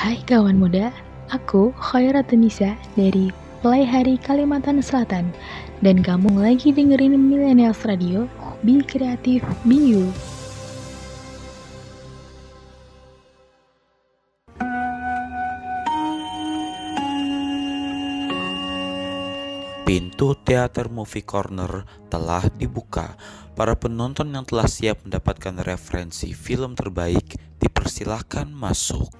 Hai kawan muda, aku Khairat Nisa dari Hari Kalimantan Selatan dan kamu lagi dengerin Millennials Radio, Be Creative, Be You. Pintu teater Movie Corner telah dibuka. Para penonton yang telah siap mendapatkan referensi film terbaik dipersilahkan masuk.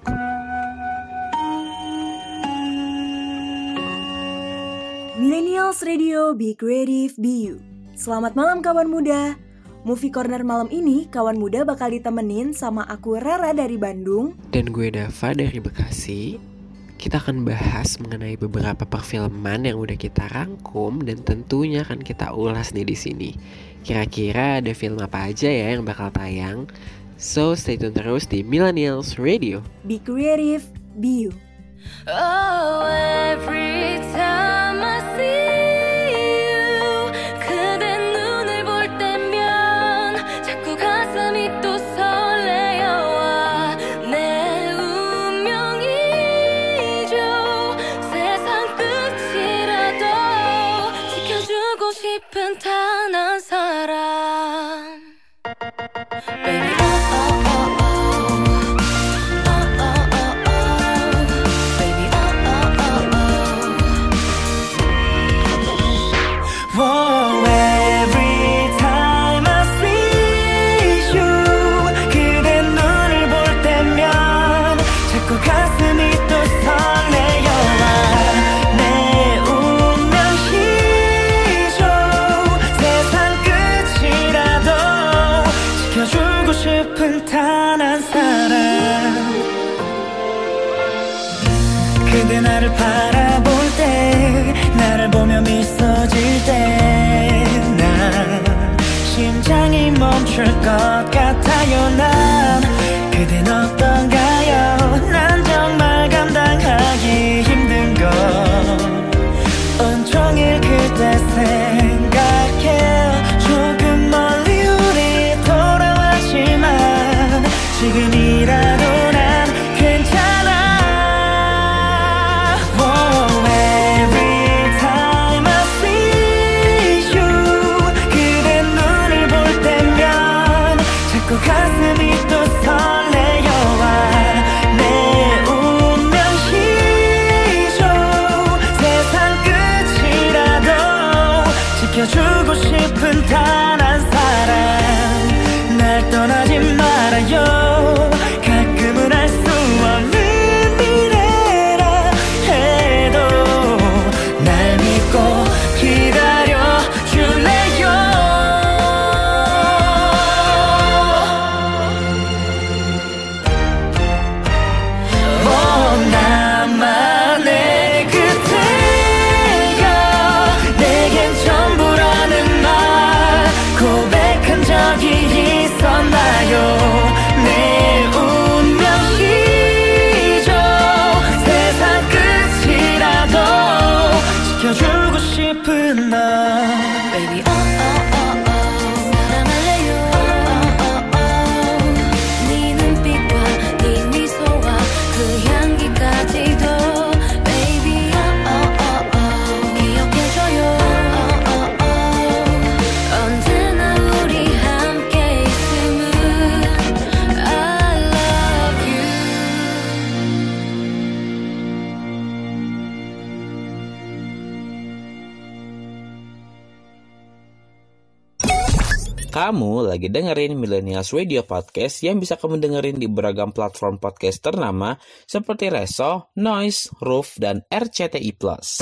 Millennials Radio Be Creative Be You. Selamat malam kawan muda. Movie Corner malam ini kawan muda bakal ditemenin sama aku Rara dari Bandung dan gue Dava dari Bekasi kita akan bahas mengenai beberapa perfilman yang udah kita rangkum dan tentunya akan kita ulas nih di sini. Kira-kira ada film apa aja ya yang bakal tayang? So stay tune terus di Millennials Radio. Be creative, be you. Oh, every time I see かったよな lagi dengerin Millennials Radio Podcast yang bisa kamu dengerin di beragam platform podcast ternama seperti Reso, Noise, Roof, dan RCTI+. Plus.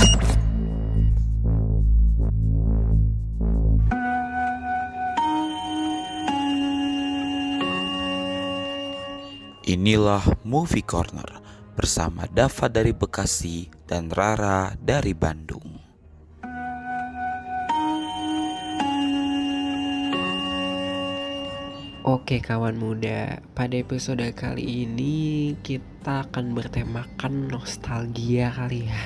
Inilah Movie Corner bersama Dava dari Bekasi dan Rara dari Bandung. Oke kawan muda, pada episode kali ini kita akan bertemakan nostalgia kali ya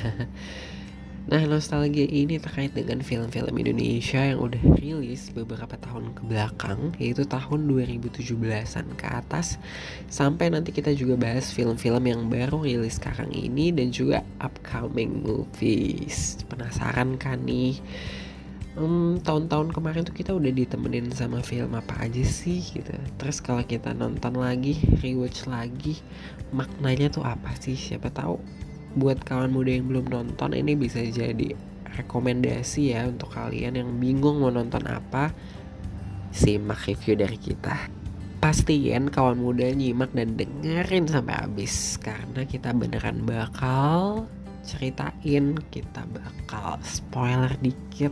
Nah, nostalgia ini terkait dengan film-film Indonesia yang udah rilis beberapa tahun ke belakang, yaitu tahun 2017-an ke atas, sampai nanti kita juga bahas film-film yang baru rilis sekarang ini dan juga upcoming movies. Penasaran kan nih? Tahun-tahun kemarin tuh kita udah ditemenin sama film apa aja sih gitu. Terus kalau kita nonton lagi, rewatch lagi, maknanya tuh apa sih? Siapa tahu buat kawan muda yang belum nonton ini bisa jadi rekomendasi ya untuk kalian yang bingung mau nonton apa simak review dari kita pastiin kawan muda nyimak dan dengerin sampai habis karena kita beneran bakal ceritain kita bakal spoiler dikit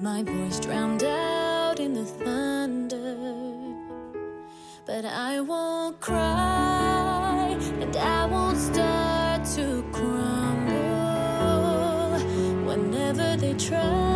My voice drowned out in the thunder. But I won't cry and I won't start to crumble. Whenever they try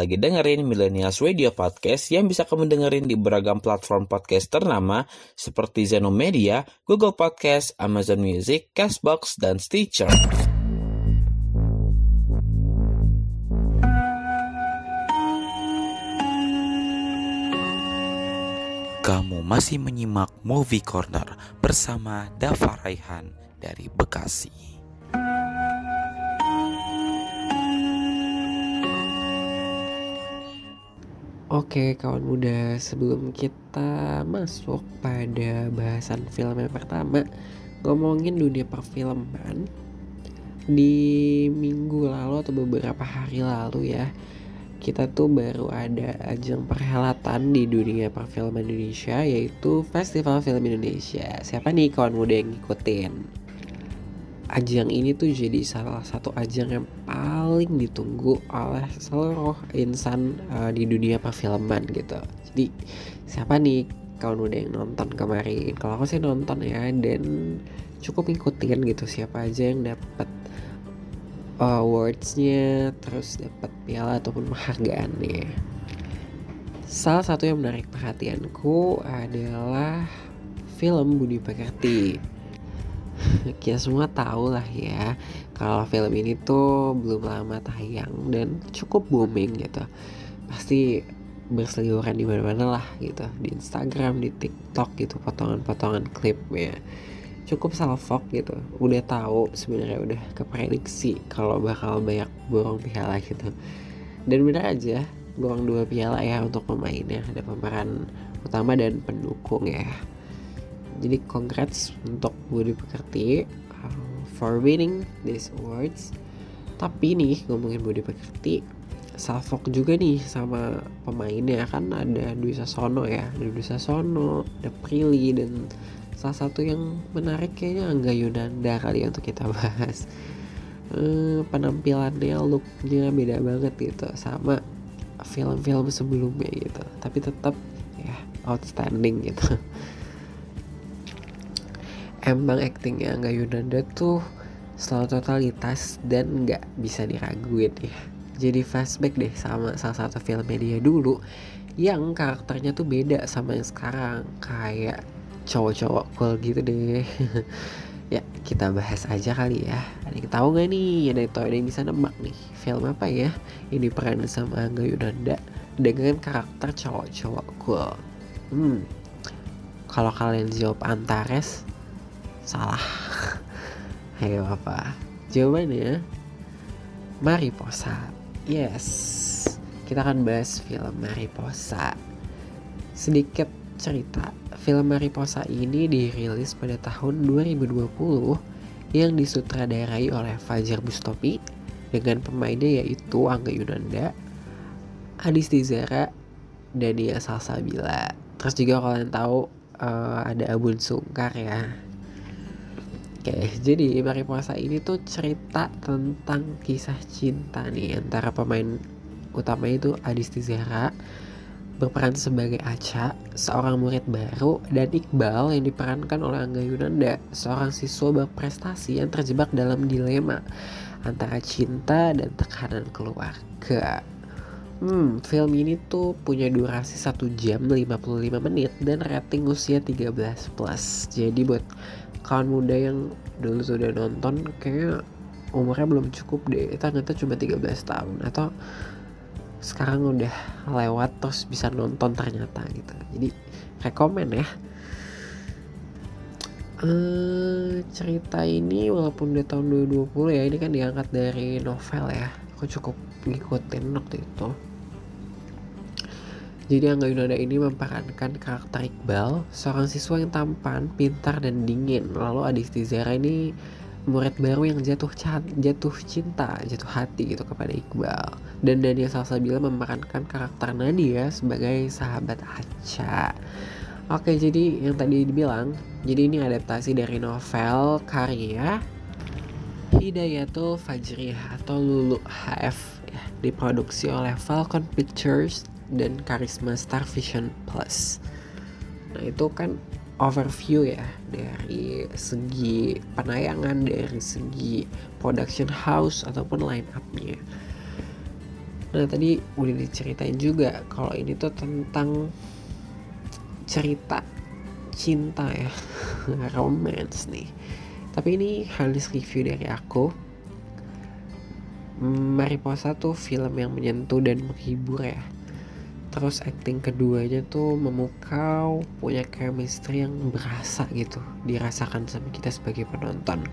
lagi dengerin Millennials Radio Podcast yang bisa kamu dengerin di beragam platform podcast ternama seperti Zeno Media, Google Podcast, Amazon Music, Castbox, dan Stitcher. Kamu masih menyimak Movie Corner bersama Dava Raihan dari Bekasi. Oke kawan muda sebelum kita masuk pada bahasan film yang pertama ngomongin dunia perfilman di minggu lalu atau beberapa hari lalu ya kita tuh baru ada ajang perhelatan di dunia perfilman Indonesia yaitu Festival Film Indonesia. Siapa nih kawan muda yang ngikutin? Ajang ini tuh jadi salah satu ajang yang ditunggu oleh seluruh insan uh, di dunia perfilman gitu. Jadi siapa nih kawan muda yang nonton kemarin? Kalau aku sih nonton ya dan cukup ngikutin gitu siapa aja yang dapat awards-nya terus dapat piala ataupun penghargaannya. Salah satu yang menarik perhatianku adalah film Budi Pekerti. Kita semua tahu lah ya kalau film ini tuh belum lama tayang dan cukup booming gitu. Pasti berseliweran di mana-mana lah gitu. Di Instagram, di TikTok gitu potongan-potongan klipnya. Cukup salfok gitu. Udah tahu sebenarnya udah keprediksi kalau bakal banyak borong piala gitu. Dan bener aja borong dua piala ya untuk pemainnya. Ada pemeran utama dan pendukung ya. Jadi congrats untuk Budi Pekerti for winning these awards. Tapi nih ngomongin Budi Pekerti salfok juga nih sama pemainnya kan ada Dwi Sasono ya. Ada Dwi Sasono ada Prilly dan salah satu yang menarik kayaknya Angga Yunanda kali ya untuk kita bahas. Eh, penampilannya looknya beda banget gitu sama film-film sebelumnya gitu. Tapi tetap ya outstanding gitu emang actingnya Angga Yunanda tuh selalu totalitas dan nggak bisa diraguin ya. Jadi flashback deh sama salah satu filmnya dia dulu yang karakternya tuh beda sama yang sekarang. Kayak cowok-cowok cool gitu deh. Ya kita bahas aja kali ya. Ada yang tahu nggak nih? Ada yang tahu ada yang bisa nebak nih. Film apa ya ini peran sama Angga Yunanda dengan karakter cowok-cowok cool? Hmm kalau kalian jawab Antares salah. Ayo apa? Jawabannya Mariposa yes. Kita akan bahas film Mariposa sedikit cerita. Film Mariposa ini dirilis pada tahun 2020 yang disutradarai oleh Fajar Bustomi dengan pemainnya yaitu Angga Yunanda, Adis Tizara, dan Nia Salsabila. Terus juga kalian tahu uh, ada Abun Sungkar ya. Oke, jadi Mariposa ini tuh cerita tentang kisah cinta nih antara pemain utama itu Adis Tizara berperan sebagai Aca, seorang murid baru, dan Iqbal yang diperankan oleh Angga Yunanda, seorang siswa berprestasi yang terjebak dalam dilema antara cinta dan tekanan keluarga. Hmm, film ini tuh punya durasi 1 jam 55 menit dan rating usia 13 plus. Jadi buat kawan muda yang dulu sudah nonton kayaknya umurnya belum cukup deh. Ternyata cuma 13 tahun atau sekarang udah lewat terus bisa nonton ternyata gitu. Jadi rekomen ya. Uh, cerita ini walaupun di tahun 2020 ya ini kan diangkat dari novel ya. Aku cukup ngikutin waktu itu jadi Angga Yunanda ini memperankan karakter Iqbal, seorang siswa yang tampan, pintar, dan dingin. Lalu Adis Tizara ini murid baru yang jatuh jatuh cinta, jatuh hati gitu kepada Iqbal. Dan Daniel Salsabila memerankan karakter Nadia sebagai sahabat Aca. Oke, jadi yang tadi dibilang, jadi ini adaptasi dari novel karya Hidayatul Fajriyah atau Lulu HF ya, diproduksi oleh Falcon Pictures dan Karisma Star Vision Plus. Nah, itu kan overview ya dari segi penayangan, dari segi production house ataupun line up-nya. Nah, tadi udah diceritain juga kalau ini tuh tentang cerita cinta ya, romance nih. Tapi ini halis review dari aku. Mariposa tuh film yang menyentuh dan menghibur ya terus acting keduanya tuh memukau punya chemistry yang berasa gitu. Dirasakan sama kita sebagai penonton.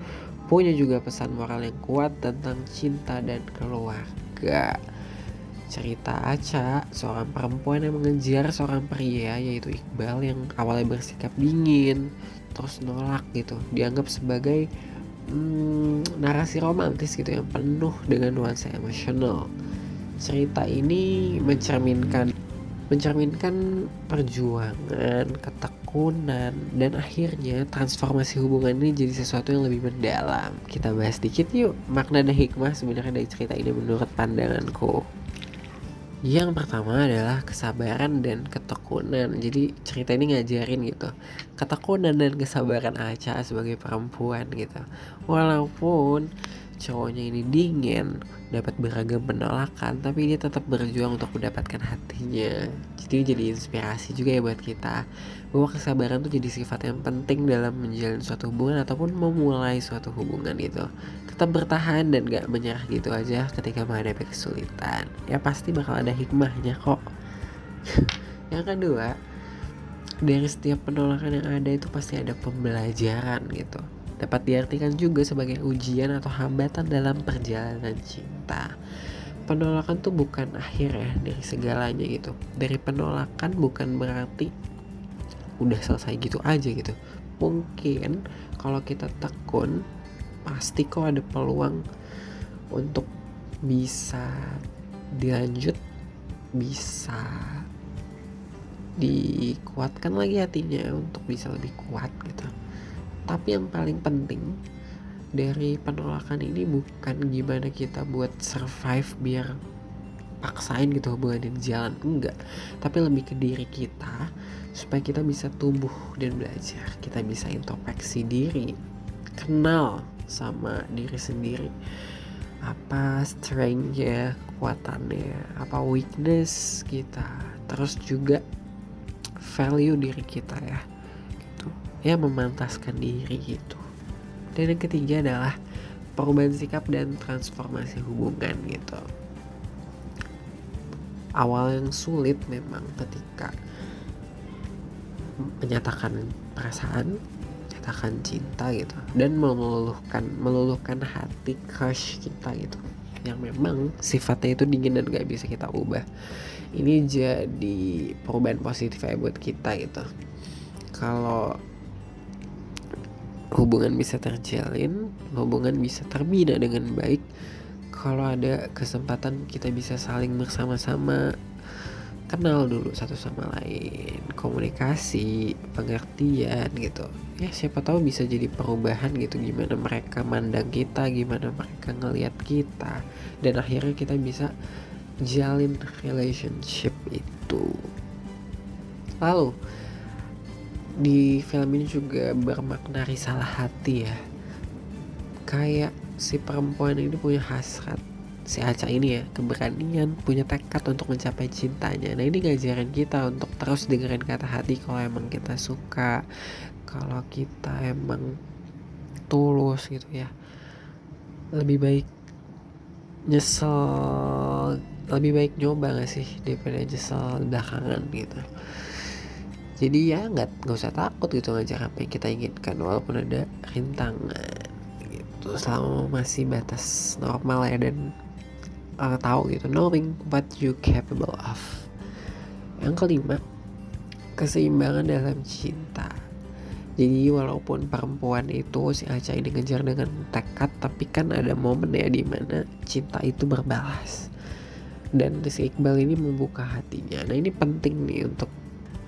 Punya juga pesan moral yang kuat tentang cinta dan keluarga. Cerita Aca seorang perempuan yang mengejar seorang pria yaitu Iqbal yang awalnya bersikap dingin terus nolak gitu. Dianggap sebagai hmm, narasi romantis gitu yang penuh dengan nuansa emosional. Cerita ini mencerminkan mencerminkan perjuangan, ketekunan, dan akhirnya transformasi hubungan ini jadi sesuatu yang lebih mendalam. Kita bahas dikit yuk makna dan hikmah sebenarnya dari cerita ini menurut pandanganku. Yang pertama adalah kesabaran dan ketekunan. Jadi cerita ini ngajarin gitu ketekunan dan kesabaran Aca sebagai perempuan gitu. Walaupun cowoknya ini dingin, dapat beragam penolakan, tapi dia tetap berjuang untuk mendapatkan hatinya. Jadi jadi inspirasi juga ya buat kita bahwa kesabaran tuh jadi sifat yang penting dalam menjalin suatu hubungan ataupun memulai suatu hubungan gitu. Tetap bertahan dan gak menyerah gitu aja ketika menghadapi kesulitan. Ya pasti bakal ada hikmahnya kok. yang kedua, dari setiap penolakan yang ada itu pasti ada pembelajaran gitu dapat diartikan juga sebagai ujian atau hambatan dalam perjalanan cinta. Penolakan tuh bukan akhir ya dari segalanya gitu. Dari penolakan bukan berarti udah selesai gitu aja gitu. Mungkin kalau kita tekun pasti kok ada peluang untuk bisa dilanjut, bisa dikuatkan lagi hatinya untuk bisa lebih kuat gitu. Tapi yang paling penting dari penolakan ini bukan gimana kita buat survive biar paksain gitu hubungan jalan enggak. Tapi lebih ke diri kita supaya kita bisa tumbuh dan belajar. Kita bisa introspeksi diri kenal sama diri sendiri. Apa strength ya kekuatannya apa weakness kita. Terus juga value diri kita ya gitu. Ya memantaskan diri gitu dan yang ketiga adalah perubahan sikap dan transformasi hubungan gitu. Awal yang sulit memang ketika menyatakan perasaan menyatakan cinta gitu dan meluluhkan meluluhkan hati crush kita gitu yang memang sifatnya itu dingin dan gak bisa kita ubah. Ini jadi perubahan positif ya buat kita gitu. Kalau hubungan bisa terjalin hubungan bisa terbina dengan baik kalau ada kesempatan kita bisa saling bersama-sama. Kenal dulu satu sama lain komunikasi pengertian gitu. Ya siapa tahu bisa jadi perubahan gitu gimana mereka mandang kita gimana mereka ngelihat kita dan akhirnya kita bisa jalin relationship itu. Lalu di film ini juga bermakna risalah hati ya. Kayak si perempuan ini punya hasrat si Aca ini ya keberanian punya tekad untuk mencapai cintanya. Nah ini ngajarin kita untuk terus dengerin kata hati kalau emang kita suka kalau kita emang tulus gitu ya. Lebih baik nyesel lebih baik nyoba gak sih daripada nyesel belakangan gitu jadi ya nggak nggak usah takut gitu ngajar apa yang kita inginkan walaupun ada rintangan gitu. Selama masih batas normal ya dan uh, tahu gitu knowing what you capable of. Yang kelima keseimbangan dalam cinta. Jadi walaupun perempuan itu si Aca ini ngejar dengan tekad tapi kan ada momen ya di mana cinta itu berbalas. Dan si Iqbal ini membuka hatinya. Nah ini penting nih untuk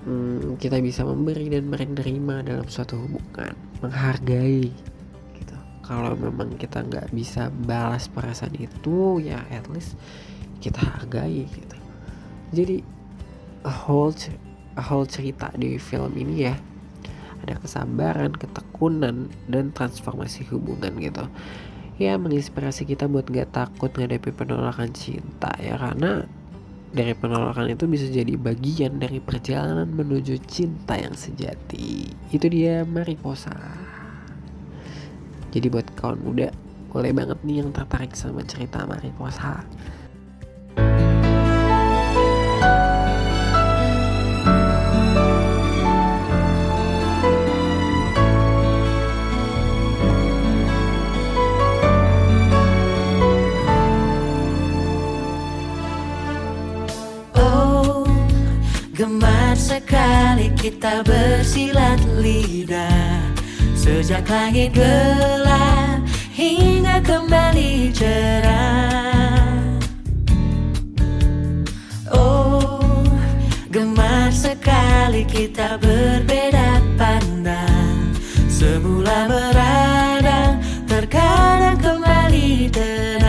hmm, kita bisa memberi dan menerima dalam suatu hubungan menghargai gitu. Kalau memang kita nggak bisa balas perasaan itu ya at least kita hargai gitu. Jadi a whole a whole cerita di film ini ya ada kesabaran ketekunan dan transformasi hubungan gitu. Ya menginspirasi kita buat gak takut ngadepi penolakan cinta ya karena dari penolakan itu bisa jadi bagian dari perjalanan menuju cinta yang sejati. Itu dia Mariposa. Jadi buat kawan muda, boleh banget nih yang tertarik sama cerita Mariposa. Kita bersilat lidah Sejak langit gelap hingga kembali cerah. Oh, gemar sekali kita berbeda pandang. Semula meradang, terkadang kembali tenang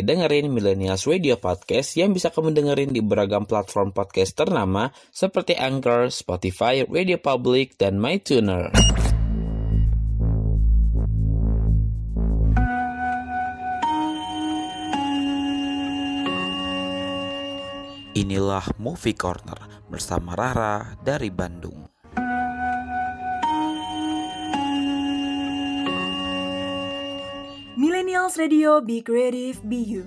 lagi dengerin Millennials Radio Podcast yang bisa kamu dengerin di beragam platform podcast ternama seperti Anchor, Spotify, Radio Public, dan MyTuner. Inilah Movie Corner bersama Rara dari Bandung. Millennials Radio Be Creative Be You.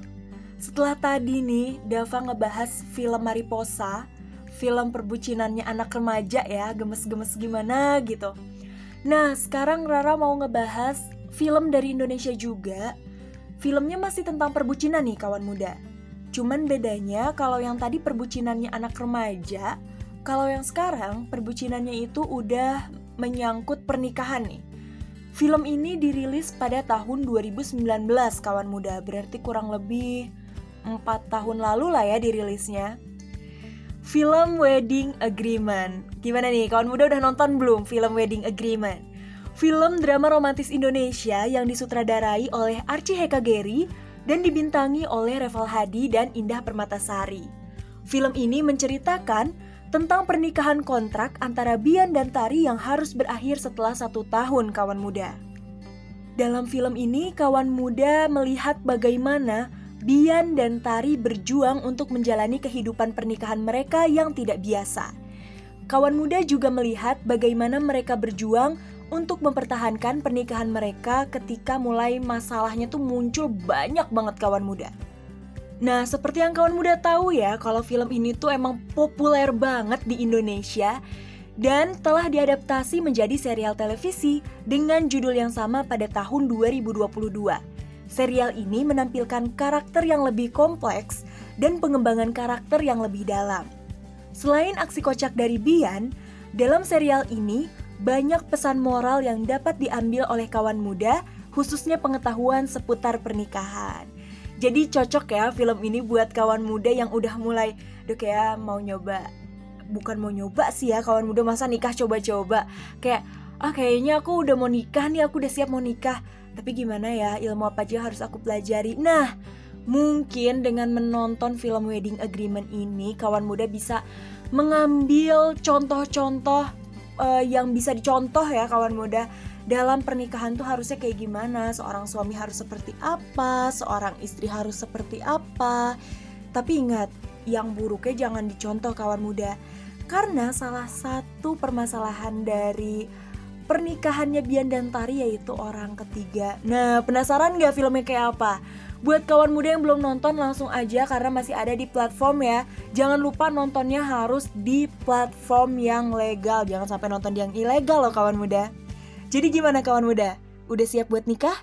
Setelah tadi nih Dava ngebahas film Mariposa, film perbucinannya anak remaja ya, gemes-gemes gimana gitu. Nah, sekarang Rara mau ngebahas film dari Indonesia juga. Filmnya masih tentang perbucinan nih kawan muda. Cuman bedanya kalau yang tadi perbucinannya anak remaja, kalau yang sekarang perbucinannya itu udah menyangkut pernikahan nih. Film ini dirilis pada tahun 2019 kawan muda, berarti kurang lebih 4 tahun lalu lah ya dirilisnya. Film Wedding Agreement. Gimana nih, kawan muda udah nonton belum film Wedding Agreement? Film drama romantis Indonesia yang disutradarai oleh Archie Heka Geri dan dibintangi oleh Reval Hadi dan Indah Permatasari. Film ini menceritakan tentang pernikahan kontrak antara Bian dan Tari yang harus berakhir setelah satu tahun kawan muda. Dalam film ini, kawan muda melihat bagaimana Bian dan Tari berjuang untuk menjalani kehidupan pernikahan mereka yang tidak biasa. Kawan muda juga melihat bagaimana mereka berjuang untuk mempertahankan pernikahan mereka ketika mulai masalahnya tuh muncul banyak banget kawan muda. Nah, seperti yang kawan muda tahu ya, kalau film ini tuh emang populer banget di Indonesia dan telah diadaptasi menjadi serial televisi dengan judul yang sama pada tahun 2022. Serial ini menampilkan karakter yang lebih kompleks dan pengembangan karakter yang lebih dalam. Selain aksi kocak dari Bian, dalam serial ini banyak pesan moral yang dapat diambil oleh kawan muda, khususnya pengetahuan seputar pernikahan. Jadi cocok ya film ini buat kawan muda yang udah mulai, duh kayak mau nyoba, bukan mau nyoba sih ya kawan muda masa nikah coba-coba. Kayak, ah kayaknya aku udah mau nikah nih, aku udah siap mau nikah. Tapi gimana ya, ilmu apa aja harus aku pelajari. Nah, mungkin dengan menonton film Wedding Agreement ini, kawan muda bisa mengambil contoh-contoh eh, yang bisa dicontoh ya kawan muda dalam pernikahan tuh harusnya kayak gimana seorang suami harus seperti apa seorang istri harus seperti apa tapi ingat yang buruknya jangan dicontoh kawan muda karena salah satu permasalahan dari pernikahannya Bian dan Tari yaitu orang ketiga nah penasaran gak filmnya kayak apa Buat kawan muda yang belum nonton langsung aja karena masih ada di platform ya. Jangan lupa nontonnya harus di platform yang legal. Jangan sampai nonton yang ilegal loh kawan muda. Jadi gimana kawan muda? Udah siap buat nikah?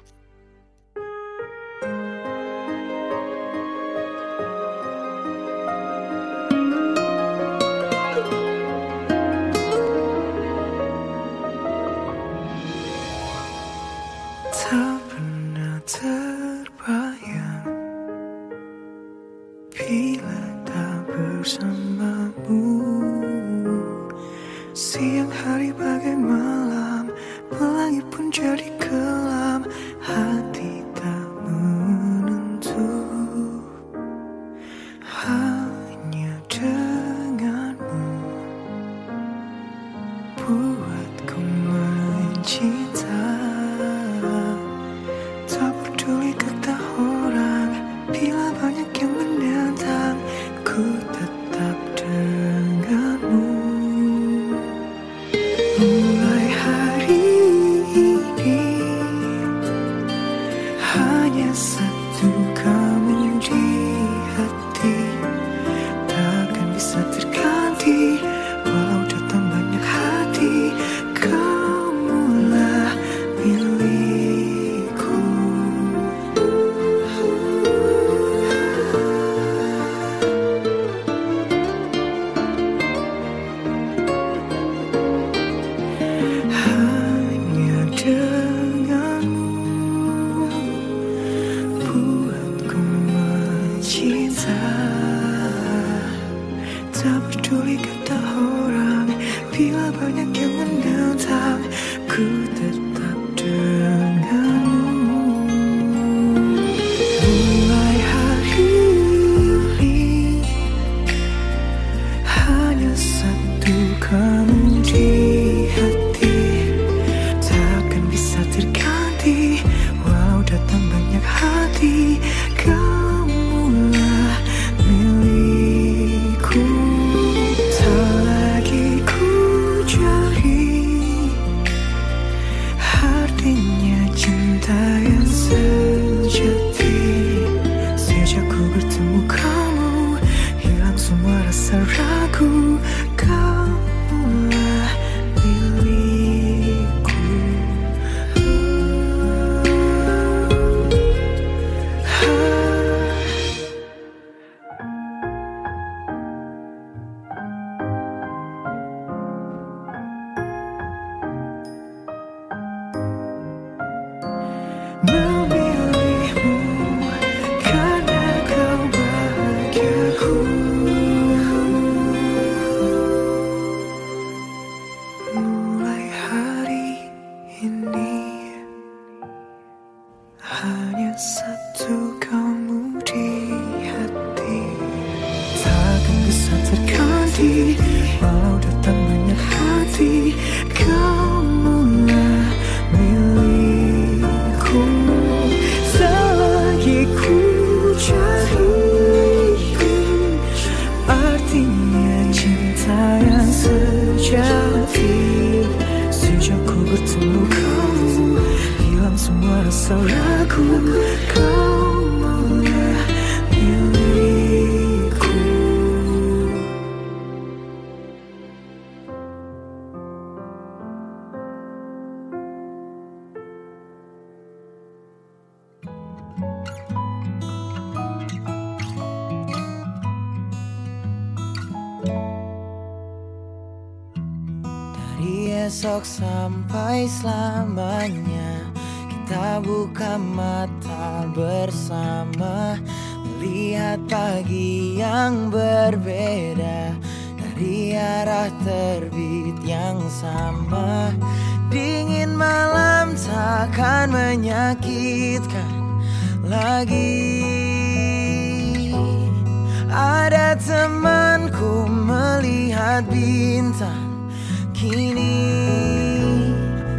Temanku melihat bintang Kini.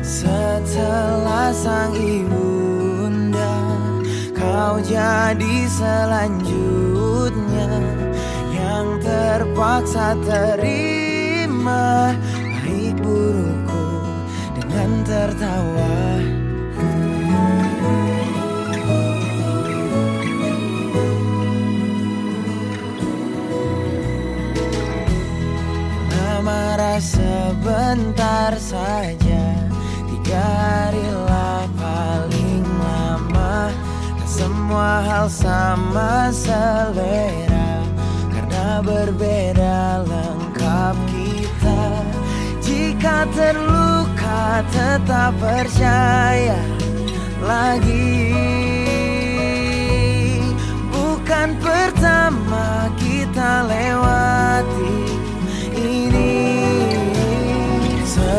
Setelah sang ibunda Kau jadi selanjutnya. Yang terpaksa terima Baik burukku dengan tertawa sebentar saja. Tiga hari lah paling lama. Dan semua hal sama selera. Karena berbeda lengkap kita. Jika terluka tetap percaya lagi. Bukan pertama kita lewati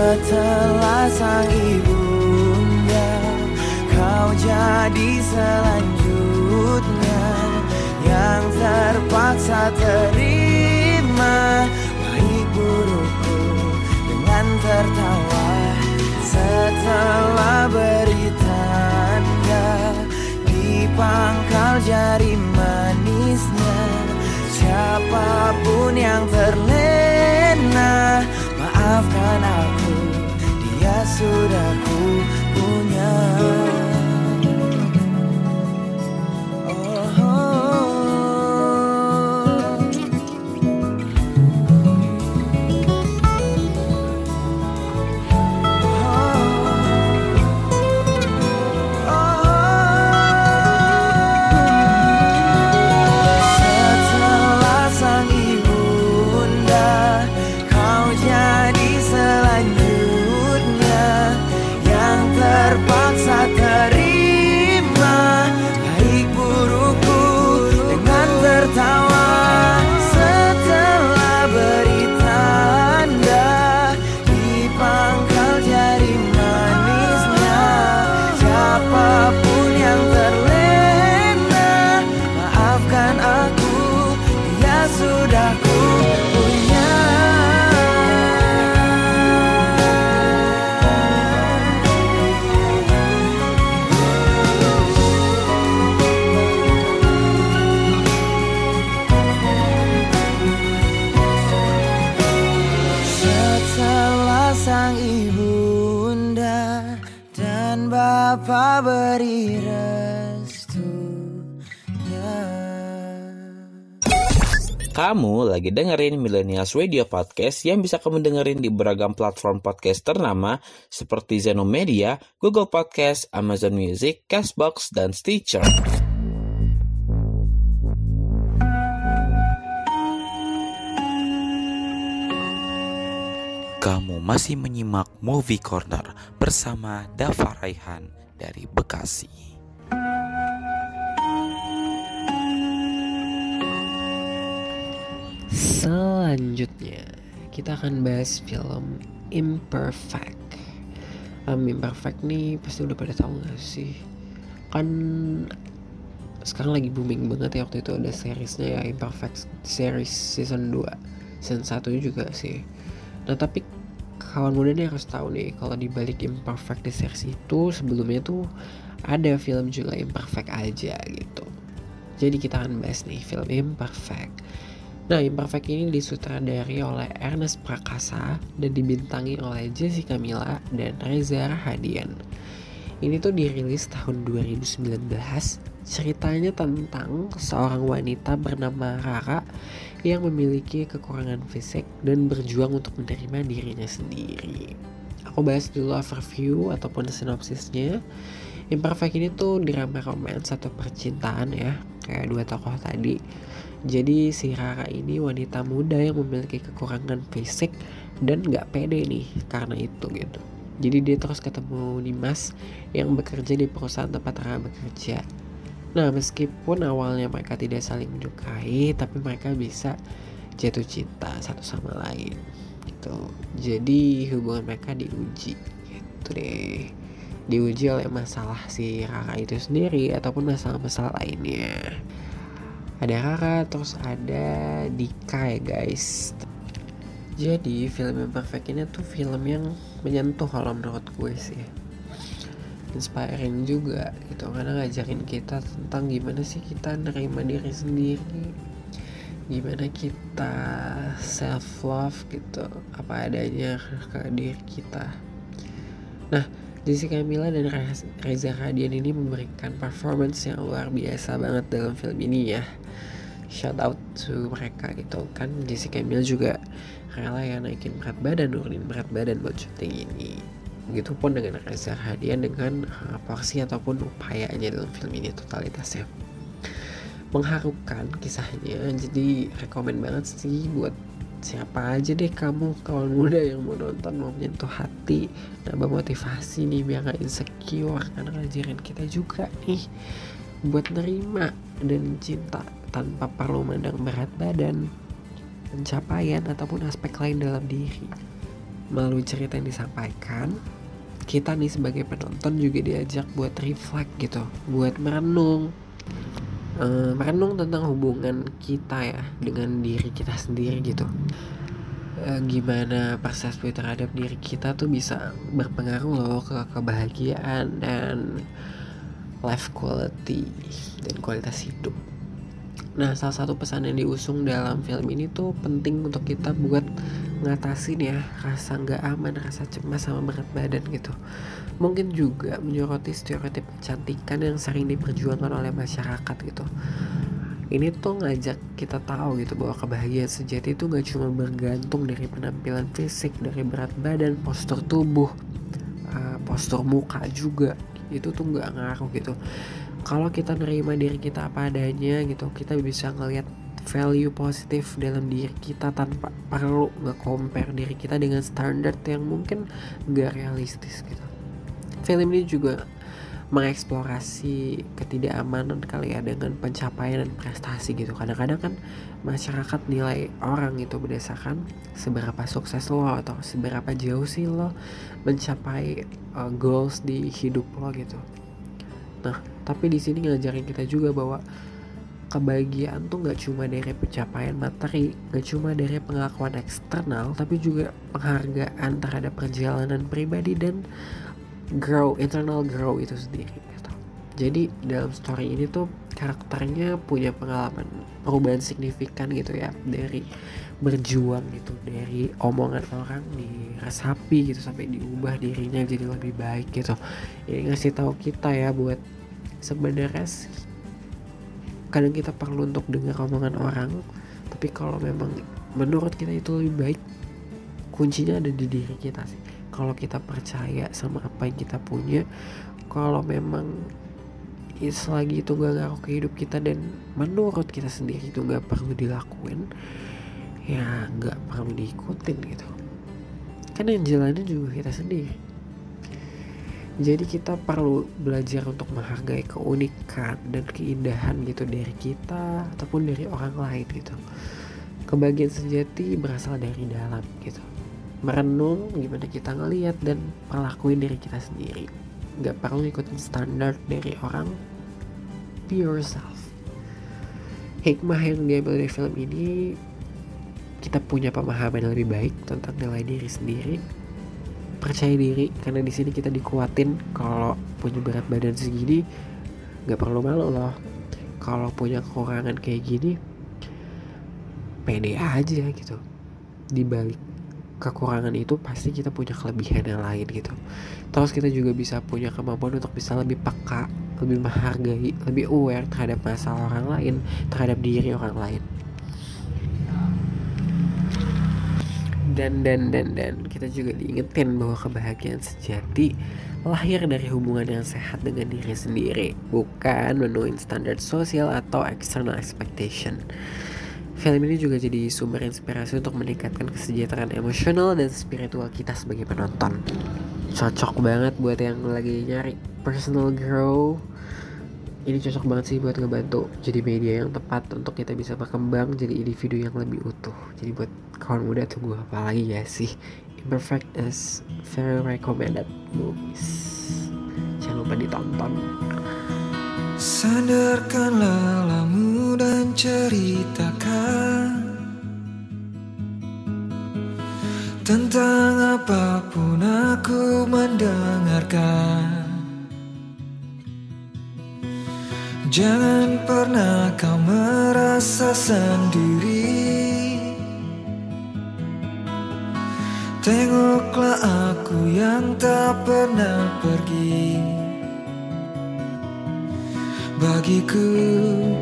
Setelah sang ibunda Kau jadi selanjutnya. Yang terpaksa terima Baik burukku dengan tertawa. Setelah beri tanda Di pangkal jari manisnya. Siapa pun yang terlena Maafkan aku Dia sudah ku punya Kamu lagi dengerin Millennials Radio Podcast yang bisa kamu dengerin di beragam platform podcast ternama seperti Zenomedia, Google Podcast, Amazon Music, Castbox, dan Stitcher. Kamu masih menyimak Movie Corner bersama Dava Raihan dari Bekasi. Selanjutnya kita akan bahas film Imperfect. Um, Imperfect nih pasti udah pada tahu gak sih? Kan sekarang lagi booming banget ya waktu itu ada seriesnya ya Imperfect series season 2 season 1 juga sih nah tapi kawan muda nih harus tahu nih kalau di balik imperfect di series itu sebelumnya tuh ada film juga imperfect aja gitu jadi kita akan bahas nih film imperfect Nah, Imperfect ini disutradari oleh Ernest Prakasa dan dibintangi oleh Jessica Mila dan Reza Rahadian. Ini tuh dirilis tahun 2019. Ceritanya tentang seorang wanita bernama Rara yang memiliki kekurangan fisik dan berjuang untuk menerima dirinya sendiri. Aku bahas dulu overview ataupun sinopsisnya. Imperfect ini tuh drama romance atau percintaan ya, kayak dua tokoh tadi. Jadi si Rara ini wanita muda yang memiliki kekurangan fisik dan nggak pede nih karena itu gitu. Jadi dia terus ketemu Dimas yang bekerja di perusahaan tempat Rara bekerja. Nah meskipun awalnya mereka tidak saling menyukai, tapi mereka bisa jatuh cinta satu sama lain gitu. Jadi hubungan mereka diuji gitu deh. Diuji oleh masalah si Rara itu sendiri ataupun masalah-masalah lainnya ada Rara terus ada Dika ya guys. Jadi film Imperfect ini tuh film yang menyentuh kalau menurut gue sih. Inspiring juga gitu karena ngajarin kita tentang gimana sih kita nerima diri sendiri. Gimana kita self love gitu apa adanya ke diri kita. Nah Jessica Mila dan Reza Radian ini memberikan performance yang luar biasa banget dalam film ini ya. Shout out to mereka gitu kan. Jessica Mila juga rela ya naikin berat badan nurunin berat badan buat syuting ini. Begitupun dengan Reza Radian dengan uh, porsi ataupun upayanya dalam film ini totalitasnya. Mengharukan kisahnya jadi rekomend banget sih buat siapa aja deh kamu kawan muda yang mau nonton mau menyentuh hati nambah motivasi nih biar gak insecure. Karena ngajarin kita juga nih buat nerima dan cinta tanpa perlu mandang berat badan pencapaian ataupun aspek lain dalam diri. Melalui cerita yang disampaikan kita nih sebagai penonton juga diajak buat reflect gitu buat merenung uh, merenung tentang hubungan kita ya dengan diri kita sendiri gitu uh, gimana persepsi terhadap diri kita tuh bisa berpengaruh loh ke kebahagiaan dan life quality dan kualitas hidup Nah, salah satu pesan yang diusung dalam film ini tuh penting untuk kita buat ngatasin ya rasa nggak aman, rasa cemas sama berat badan gitu. Mungkin juga menyoroti stereotip kecantikan yang sering diperjuangkan oleh masyarakat gitu. Ini tuh ngajak kita tahu gitu bahwa kebahagiaan sejati itu nggak cuma bergantung dari penampilan fisik, dari berat badan, postur tubuh, uh, postur muka juga. Itu tuh nggak ngaruh gitu kalau kita nerima diri kita apa adanya gitu kita bisa ngelihat value positif dalam diri kita tanpa perlu nge-compare diri kita dengan standar yang mungkin gak realistis gitu film ini juga mengeksplorasi ketidakamanan kali ya dengan pencapaian dan prestasi gitu. Kadang-kadang kan masyarakat nilai orang itu berdasarkan seberapa sukses lo atau seberapa jauh sih lo mencapai uh, goals di hidup lo gitu. Nah tapi di sini ngajarin kita juga bahwa kebahagiaan tuh nggak cuma dari pencapaian materi, nggak cuma dari pengakuan eksternal, tapi juga penghargaan terhadap perjalanan pribadi dan grow internal grow itu sendiri. Gitu. Jadi dalam story ini tuh karakternya punya pengalaman perubahan signifikan gitu ya dari berjuang gitu dari omongan orang diresapi gitu sampai diubah dirinya jadi lebih baik gitu. Ini ngasih tahu kita ya buat sebenarnya kadang kita perlu untuk dengar omongan orang tapi kalau memang menurut kita itu lebih baik kuncinya ada di diri kita sih kalau kita percaya sama apa yang kita punya kalau memang selagi itu gak ngaruh ke hidup kita dan menurut kita sendiri itu gak perlu dilakuin ya gak perlu diikutin gitu. Kan yang jalanin juga kita sendiri. Jadi kita perlu belajar untuk menghargai keunikan dan keindahan gitu dari kita ataupun dari orang lain gitu. Kebahagiaan sejati berasal dari dalam gitu merenung gimana kita ngelihat dan perlakuin diri kita sendiri. Nggak perlu ikutin standar dari orang be yourself. Hikmah yang diambil dari film ini kita punya pemahaman yang lebih baik tentang nilai diri sendiri. Percaya diri karena di sini kita dikuatin. Kalau punya berat badan segini nggak perlu malu loh. Kalau punya kekurangan kayak gini pede aja gitu. Di balik kekurangan itu pasti kita punya kelebihan yang lain gitu. Terus kita juga bisa punya kemampuan untuk bisa lebih peka lebih menghargai lebih aware terhadap masalah orang lain terhadap diri orang lain. Dan dan dan dan kita juga diingetin bahwa kebahagiaan sejati lahir dari hubungan yang sehat dengan diri sendiri bukan menuin standar sosial atau external expectation Film ini juga jadi sumber inspirasi untuk meningkatkan kesejahteraan emosional dan spiritual kita sebagai penonton. Cocok banget buat yang lagi nyari personal grow. Ini cocok banget sih buat ngebantu jadi media yang tepat untuk kita bisa berkembang jadi individu yang lebih utuh. Jadi buat kawan muda tunggu apa lagi ya sih? Imperfect is very recommended movies. Jangan lupa ditonton. Sandarkan lelamu dan ceritakan Tentang apa pun aku mendengarkan. Jangan pernah kau merasa sendiri. Tengoklah aku yang tak pernah pergi Bagiku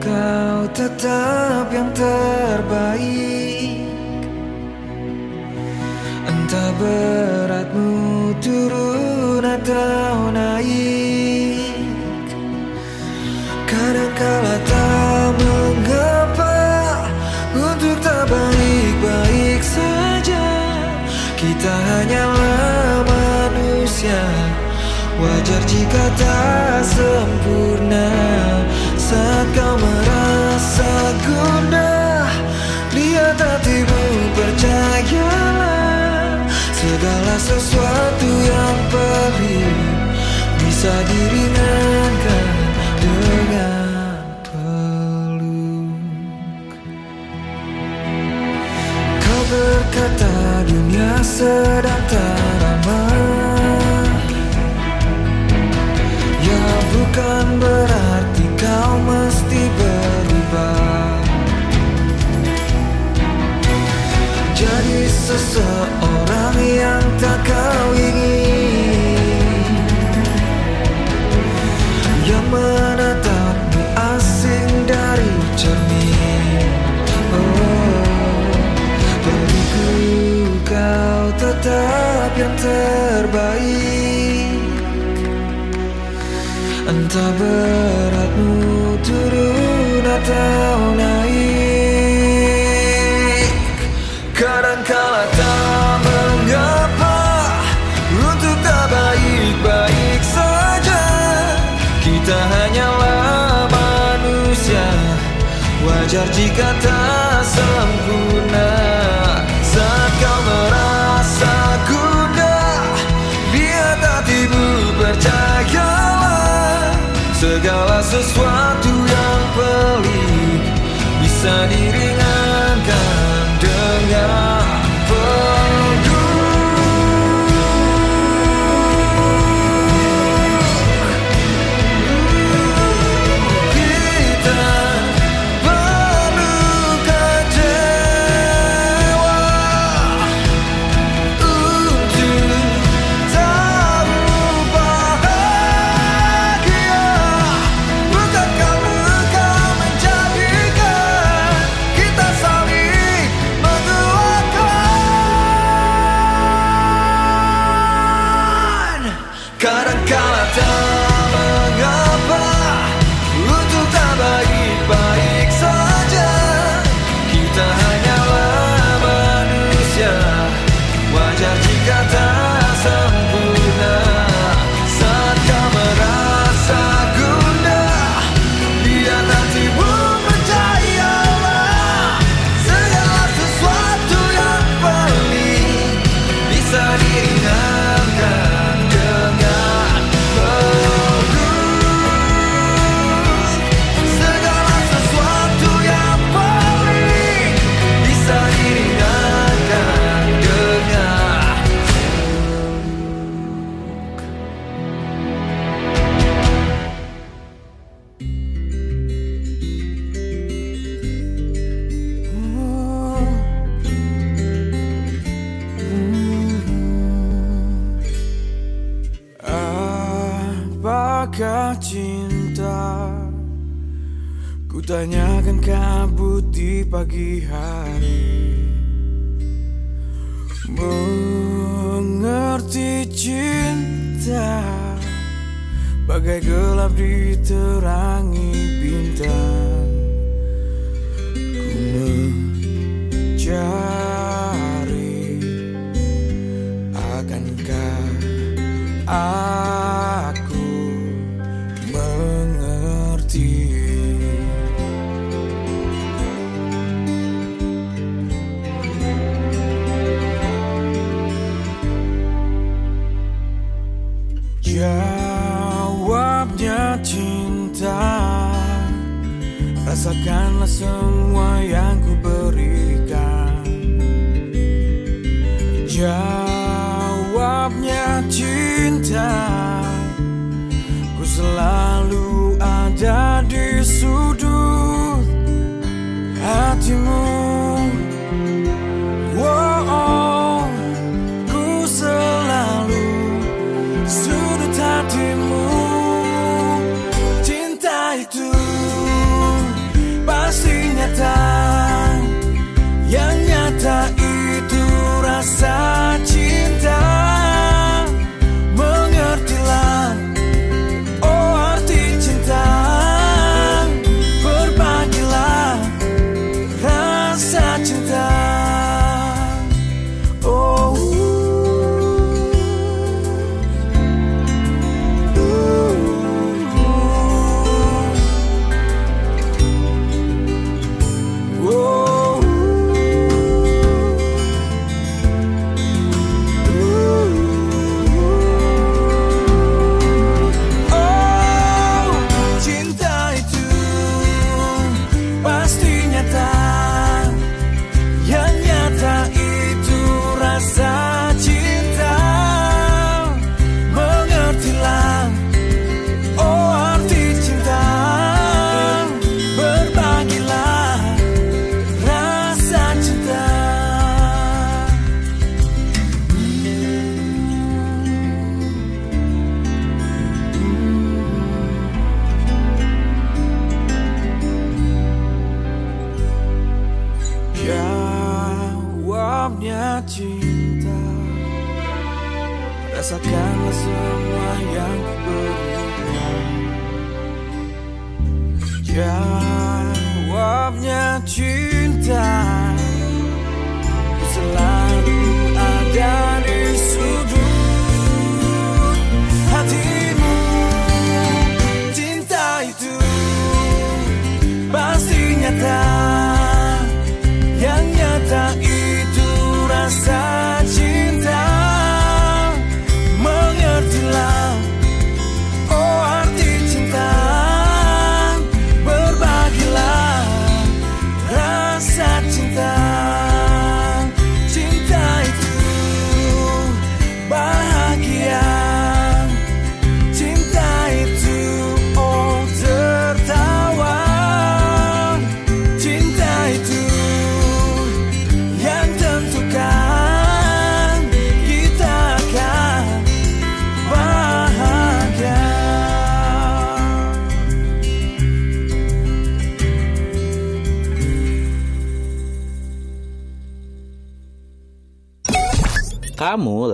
kau tetap yang terbaik. Entah beratmu turun atau naik. Kadangkala tak mengapa Untuk tak baik-baik saja. Kita hanyalah manusia Wajar jika tak sempurna. Saat kau merasa gundah Lihat hatimu percayalah. Segala sesuatu yang pelik Bisa diringankan dengan peluk. Kau berkata dunia sedang tak bukan berarti kau mesti berubah. Jadi seseorang yang tak kau ingin. Yang menatapmu asing dari cermin. Oh, bagiku kau tetap yang terbaik Entah beratmu turun atau naik. Kadangkala tak mengapa Untuk tak baik-baik saja. Kita hanyalah manusia Wajar jika tak sempurna Bisa pagi hari. Mengerti cinta Bagai gelap diterangi bintang. Ku mencari Jawabnya cinta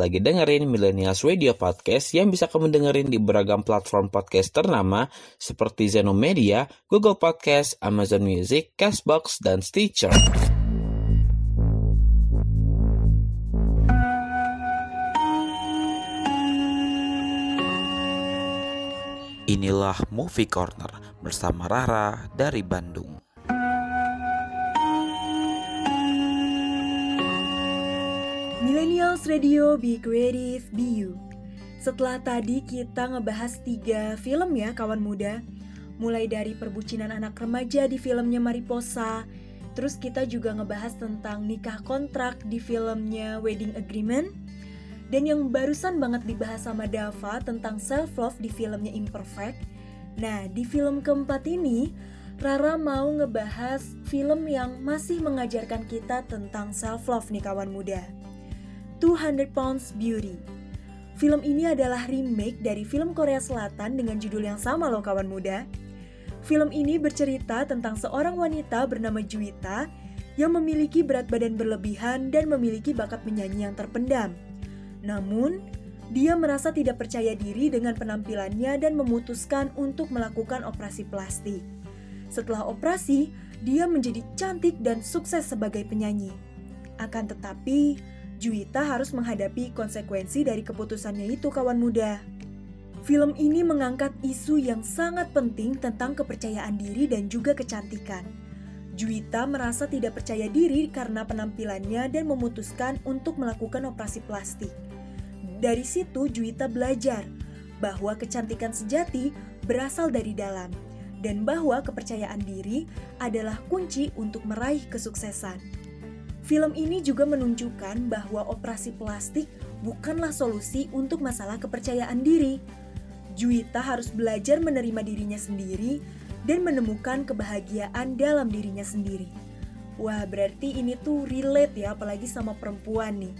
lagi dengerin Millennials Radio Podcast yang bisa kamu dengerin di beragam platform podcast ternama seperti Zenomedia, Google Podcast, Amazon Music, Castbox, dan Stitcher. Inilah Movie Corner bersama Rara dari Bandung. Millennials Radio Be Creative Be You. Setelah tadi kita ngebahas tiga film ya kawan muda. Mulai dari perbucinan anak remaja di filmnya Mariposa. Terus kita juga ngebahas tentang nikah kontrak di filmnya Wedding Agreement. Dan yang barusan banget dibahas sama Dava tentang self-love di filmnya Imperfect. Nah di film keempat ini Rara mau ngebahas film yang masih mengajarkan kita tentang self-love nih kawan muda 200 Pounds Beauty. Film ini adalah remake dari film Korea Selatan dengan judul yang sama loh kawan muda. Film ini bercerita tentang seorang wanita bernama Juwita yang memiliki berat badan berlebihan dan memiliki bakat menyanyi yang terpendam. Namun, dia merasa tidak percaya diri dengan penampilannya dan memutuskan untuk melakukan operasi plastik. Setelah operasi, dia menjadi cantik dan sukses sebagai penyanyi. Akan tetapi, Juwita harus menghadapi konsekuensi dari keputusannya itu kawan muda. Film ini mengangkat isu yang sangat penting tentang kepercayaan diri dan juga kecantikan. Juwita merasa tidak percaya diri karena penampilannya dan memutuskan untuk melakukan operasi plastik. Dari situ Juwita belajar bahwa kecantikan sejati berasal dari dalam dan bahwa kepercayaan diri adalah kunci untuk meraih kesuksesan. Film ini juga menunjukkan bahwa operasi plastik bukanlah solusi untuk masalah kepercayaan diri. Juwita harus belajar menerima dirinya sendiri dan menemukan kebahagiaan dalam dirinya sendiri. Wah, berarti ini tuh relate ya, apalagi sama perempuan nih.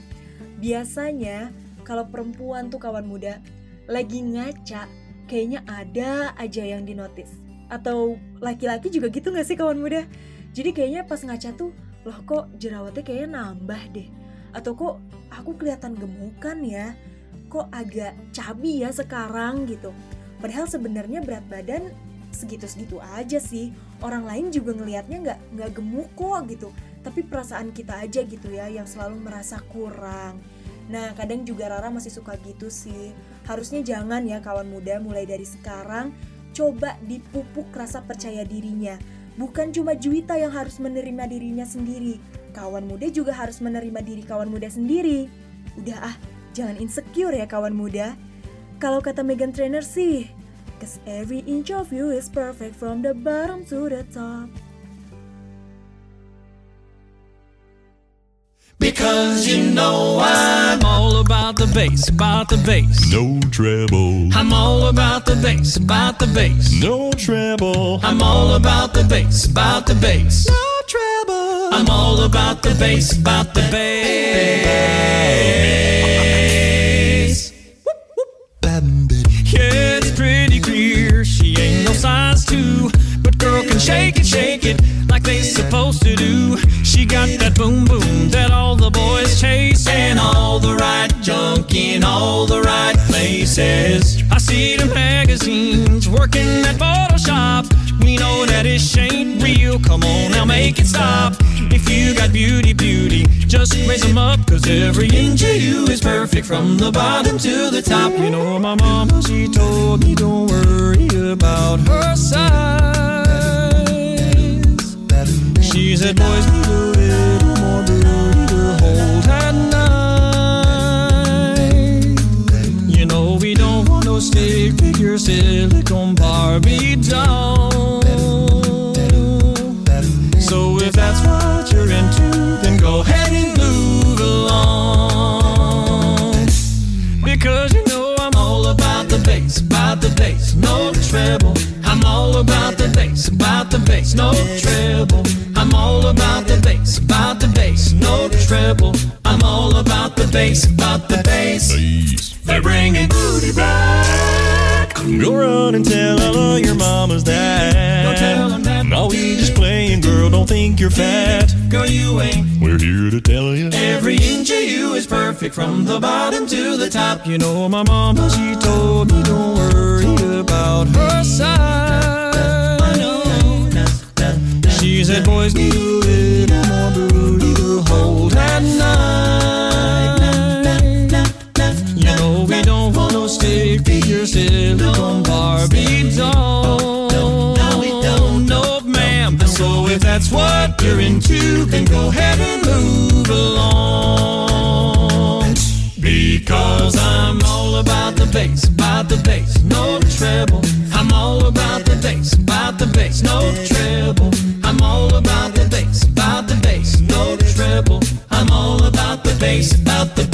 Biasanya, kalau perempuan tuh kawan muda lagi ngaca, kayaknya ada aja yang dinotis. Atau laki-laki juga gitu gak sih kawan muda? Jadi kayaknya pas ngaca tuh, loh kok jerawatnya kayaknya nambah deh. Atau kok aku kelihatan gemukan ya? Kok agak cabi ya sekarang gitu. Padahal sebenarnya berat badan segitu-segitu aja sih. Orang lain juga ngelihatnya nggak nggak gemuk kok gitu. Tapi perasaan kita aja gitu ya yang selalu merasa kurang. Nah, kadang juga Rara masih suka gitu sih. Harusnya jangan ya kawan muda mulai dari sekarang coba dipupuk rasa percaya dirinya. Bukan cuma Juwita yang harus menerima dirinya sendiri. Kawan muda juga harus menerima diri kawan muda sendiri. Udah ah, jangan insecure ya kawan muda. Kalau kata Megan Trainor sih, Cause every inch of you is perfect from the bottom to the top. Because you know I'm all about the bass, about the bass. No treble, I'm all about the bass, about the bass. no treble, I'm all about the bass, about the bass. no treble. I'm all about the bass, about the bass. Yeah, it's pretty clear she ain't no size two, but girl can shake it, shake it like they supposed to do. She got that boom boom that all the boys chase, and all the right junk in all the right places. I see the magazines working at Photoshop. We know that it ain't real. Come on now, make it stop. If you got beauty, beauty, just raise them up. Cause every inch of you is perfect from the bottom to the top. You know, my mama, she told me don't worry about her size. She said, boys need a little more beauty to hold at night. You know, we don't want no stick figure silicone Barbie doll. So if that's what you're into, then go ahead and move along. Because you know I'm all about the bass, about the bass, no treble. I'm all about the bass, about the bass, no treble. All about the bass, about the bass, no treble. I'm all about the bass, about the bass. They're bringing booty back. Go run and tell all your mamas that. Go tell 'em that. No, we just playing, girl. Don't think you're fat. Girl, you ain't We're here to tell you. Every inch of you is perfect from the bottom to the top. You know, my mama, she told me don't worry about her size. She said, boys need a little more booty to hold at night. You know, we don't want no stick figure silicone Barbie doll. No, ma'am. So if that's what you're into, then go ahead and move along. Because I'm all about the bass, about the bass, no treble. I'm all about the bass, about the bass, no treble. About the bass, about the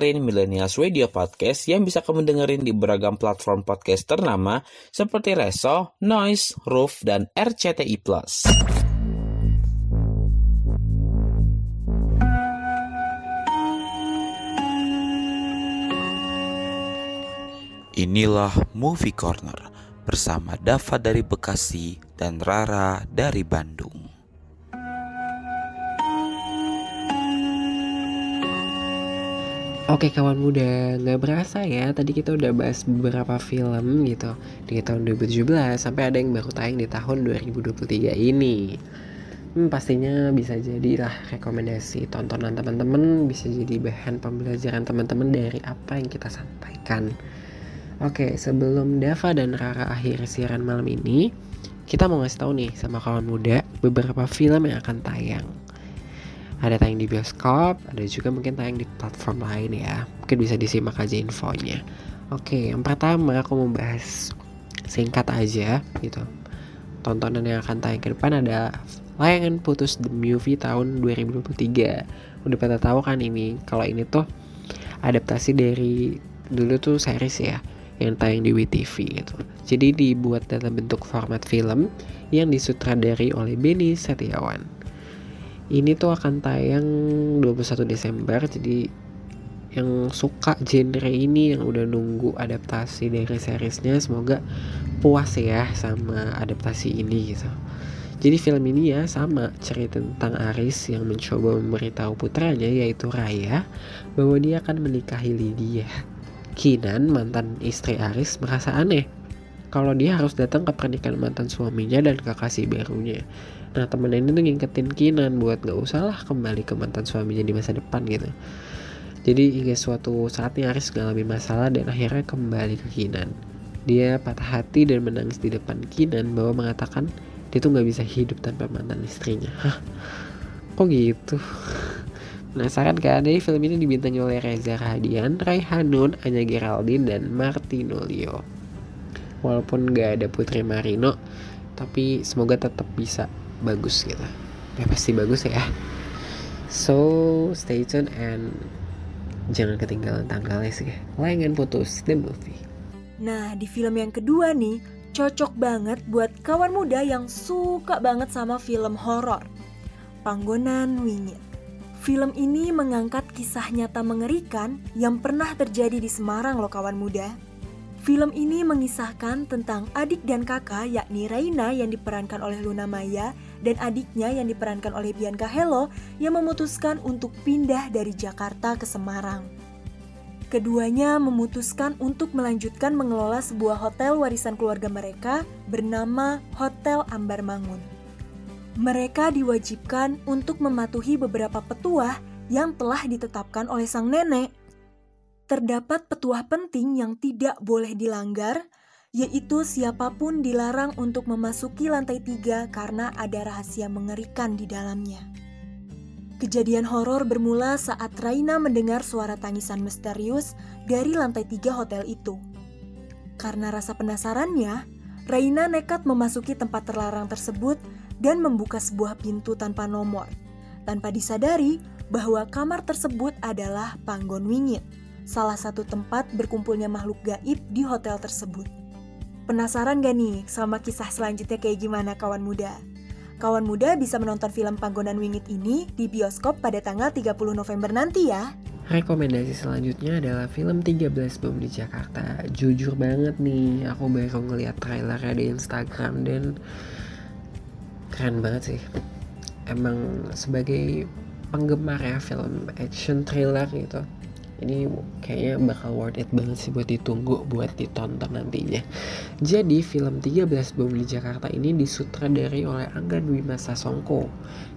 dengerin Millennials Radio Podcast yang bisa kamu dengerin di beragam platform podcast ternama seperti Reso, Noise, Roof, dan RCTI+. Inilah Movie Corner bersama Dava dari Bekasi dan Rara dari Bandung. Oke kawan muda, nggak berasa ya tadi kita udah bahas beberapa film gitu di tahun 2017 sampai ada yang baru tayang di tahun 2023 ini. Hmm, pastinya bisa jadilah rekomendasi tontonan teman-teman, bisa jadi bahan pembelajaran teman-teman dari apa yang kita sampaikan. Oke, sebelum Dava dan Rara akhir siaran malam ini, kita mau ngasih tahu nih sama kawan muda beberapa film yang akan tayang. Ada tayang di bioskop, ada juga mungkin tayang di platform lain ya. Mungkin bisa disimak aja infonya. Oke, yang pertama aku mau bahas singkat aja gitu. Tontonan yang akan tayang ke depan ada Layangan Putus The Movie tahun 2023. Udah pada tahu kan ini kalau ini tuh adaptasi dari dulu tuh series ya yang tayang di WTV gitu. Jadi dibuat dalam bentuk format film yang disutradari oleh Benny Setiawan ini tuh akan tayang 21 Desember jadi yang suka genre ini yang udah nunggu adaptasi dari seriesnya semoga puas ya sama adaptasi ini gitu. Jadi film ini ya sama cerita tentang Aris yang mencoba memberitahu putranya yaitu Raya bahwa dia akan menikahi Lydia. Kinan mantan istri Aris merasa aneh kalau dia harus datang ke pernikahan mantan suaminya dan kekasih barunya Nah temen ini tuh ngingetin Kinan buat gak usah lah kembali ke mantan suaminya di masa depan gitu. Jadi hingga suatu saatnya Aris mengalami masalah dan akhirnya kembali ke Kinan. Dia patah hati dan menangis di depan Kinan bahwa mengatakan dia tuh gak bisa hidup tanpa mantan istrinya. Hah? Kok gitu? Penasaran kan? Jadi film ini dibintangi oleh Reza Rahadian, Raihanun, Anya Geraldine, dan Martinolio. Walaupun gak ada Putri Marino, tapi semoga tetap bisa bagus gitu ya pasti bagus ya so stay tune and jangan ketinggalan tanggalnya sih layangan putus the movie Nah, di film yang kedua nih, cocok banget buat kawan muda yang suka banget sama film horor. Panggonan Wingit. Film ini mengangkat kisah nyata mengerikan yang pernah terjadi di Semarang loh kawan muda. Film ini mengisahkan tentang adik dan kakak yakni Raina yang diperankan oleh Luna Maya dan adiknya yang diperankan oleh Bianca Hello yang memutuskan untuk pindah dari Jakarta ke Semarang. Keduanya memutuskan untuk melanjutkan mengelola sebuah hotel warisan keluarga mereka bernama Hotel Ambar Mangun. Mereka diwajibkan untuk mematuhi beberapa petuah yang telah ditetapkan oleh sang nenek. Terdapat petuah penting yang tidak boleh dilanggar, yaitu siapa pun dilarang untuk memasuki lantai tiga karena ada rahasia mengerikan di dalamnya. Kejadian horor bermula saat Raina mendengar suara tangisan misterius dari lantai tiga hotel itu. Karena rasa penasarannya, Raina nekat memasuki tempat terlarang tersebut dan membuka sebuah pintu tanpa nomor, tanpa disadari bahwa kamar tersebut adalah Panggon Wingit, salah satu tempat berkumpulnya makhluk gaib di hotel tersebut. Penasaran gak nih sama kisah selanjutnya kayak gimana kawan muda? Kawan muda bisa menonton film Panggonan Wingit ini di bioskop pada tanggal 30 November nanti ya. Rekomendasi selanjutnya adalah film 13 Bom di Jakarta. Jujur banget nih, aku baru ngeliat trailernya di Instagram dan keren banget sih. Emang sebagai penggemar ya film action thriller gitu. Ini kayaknya bakal worth it banget sih buat ditunggu, buat ditonton nantinya. Jadi film 13 Bom di Jakarta ini disutradari oleh Angga Dwi Masa Songko.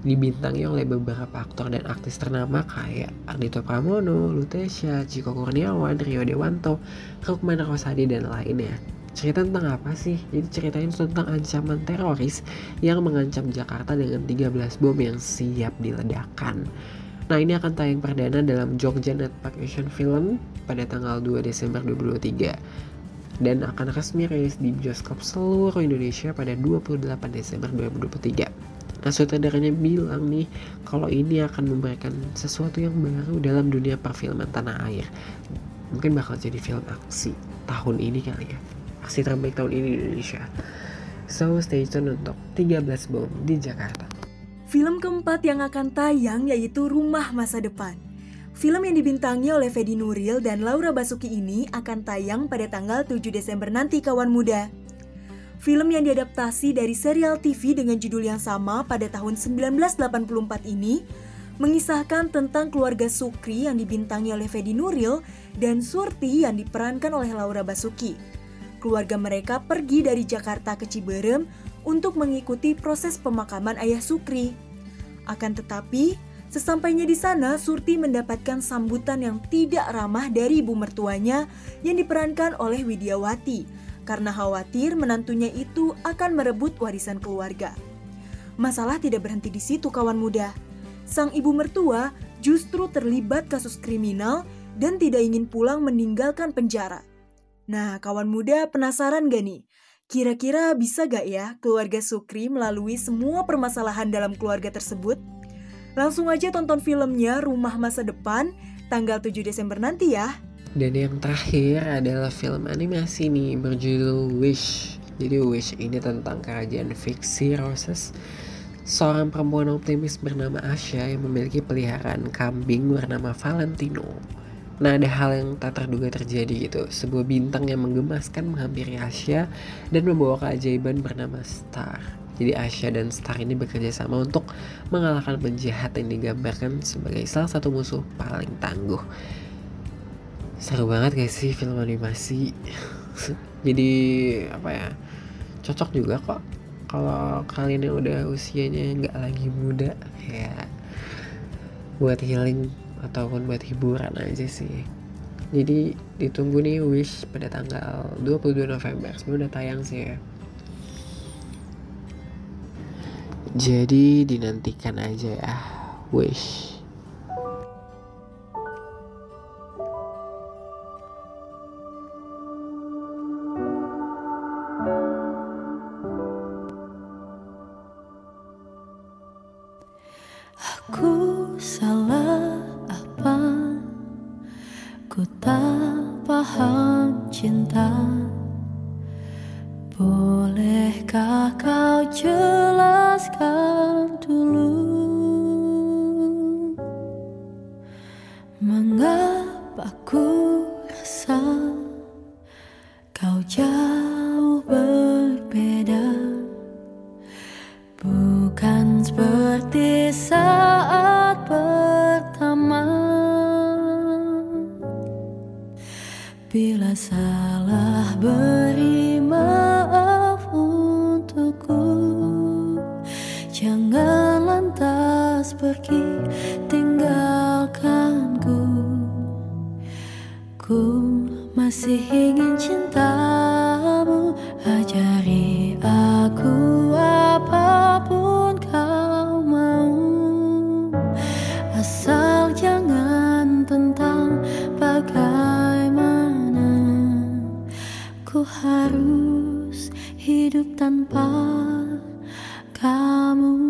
Dibintangi oleh beberapa aktor dan aktris ternama kayak Ardito Pramono, Lutesha, Ciko Kurniawan, Rio Dewanto, Rukman Rosadi, dan lainnya. Cerita tentang apa sih? Jadi ceritain tentang ancaman teroris yang mengancam Jakarta dengan 13 bom yang siap diledakkan. Nah ini akan tayang perdana dalam Jogja Netpark Asian Film pada tanggal 2 Desember 2023 dan akan resmi rilis di bioskop seluruh Indonesia pada 28 Desember 2023. Nah sutradaranya bilang nih kalau ini akan memberikan sesuatu yang baru dalam dunia perfilman tanah air. Mungkin bakal jadi film aksi tahun ini kali ya. Aksi terbaik tahun ini di Indonesia. So stay tune untuk 13 Bom di Jakarta. Film keempat yang akan tayang yaitu Rumah Masa Depan. Film yang dibintangi oleh Fedi Nuril dan Laura Basuki ini akan tayang pada tanggal 7 Desember nanti kawan muda. Film yang diadaptasi dari serial TV dengan judul yang sama pada tahun 1984 ini mengisahkan tentang keluarga Sukri yang dibintangi oleh Fedi Nuril dan Surti yang diperankan oleh Laura Basuki. Keluarga mereka pergi dari Jakarta ke Ciberem untuk mengikuti proses pemakaman ayah Sukri. Akan tetapi, sesampainya di sana Surti mendapatkan sambutan yang tidak ramah dari ibu mertuanya yang diperankan oleh Widiawati karena khawatir menantunya itu akan merebut warisan keluarga. Masalah tidak berhenti di situ kawan muda. Sang ibu mertua justru terlibat kasus kriminal dan tidak ingin pulang meninggalkan penjara. Nah, kawan muda penasaran gak nih? Kira-kira bisa gak ya keluarga Sukri melalui semua permasalahan dalam keluarga tersebut? Langsung aja tonton filmnya Rumah Masa Depan tanggal 7 Desember nanti ya. Dan yang terakhir adalah film animasi nih berjudul Wish. Jadi Wish ini tentang kerajaan fiksi Roses. Seorang perempuan optimis bernama Asya yang memiliki peliharaan kambing bernama Valentino. Nah ada hal yang tak terduga terjadi gitu. Sebuah bintang yang menggemaskan menghampiri Asya dan membawa keajaiban bernama Star. Jadi Asya dan Star ini bekerja sama untuk mengalahkan penjahat yang digambarkan sebagai salah satu musuh paling tangguh. Seru banget guys sih film animasi? Jadi apa ya cocok juga kok kalau kalian yang udah usianya nggak lagi muda. Ya. Buat healing ataupun buat hiburan aja sih. Jadi ditunggu nih Wish pada tanggal 22 November. Sebenarnya udah tayang sih ya. Jadi dinantikan aja ya. Wish harus hidup tanpa kamu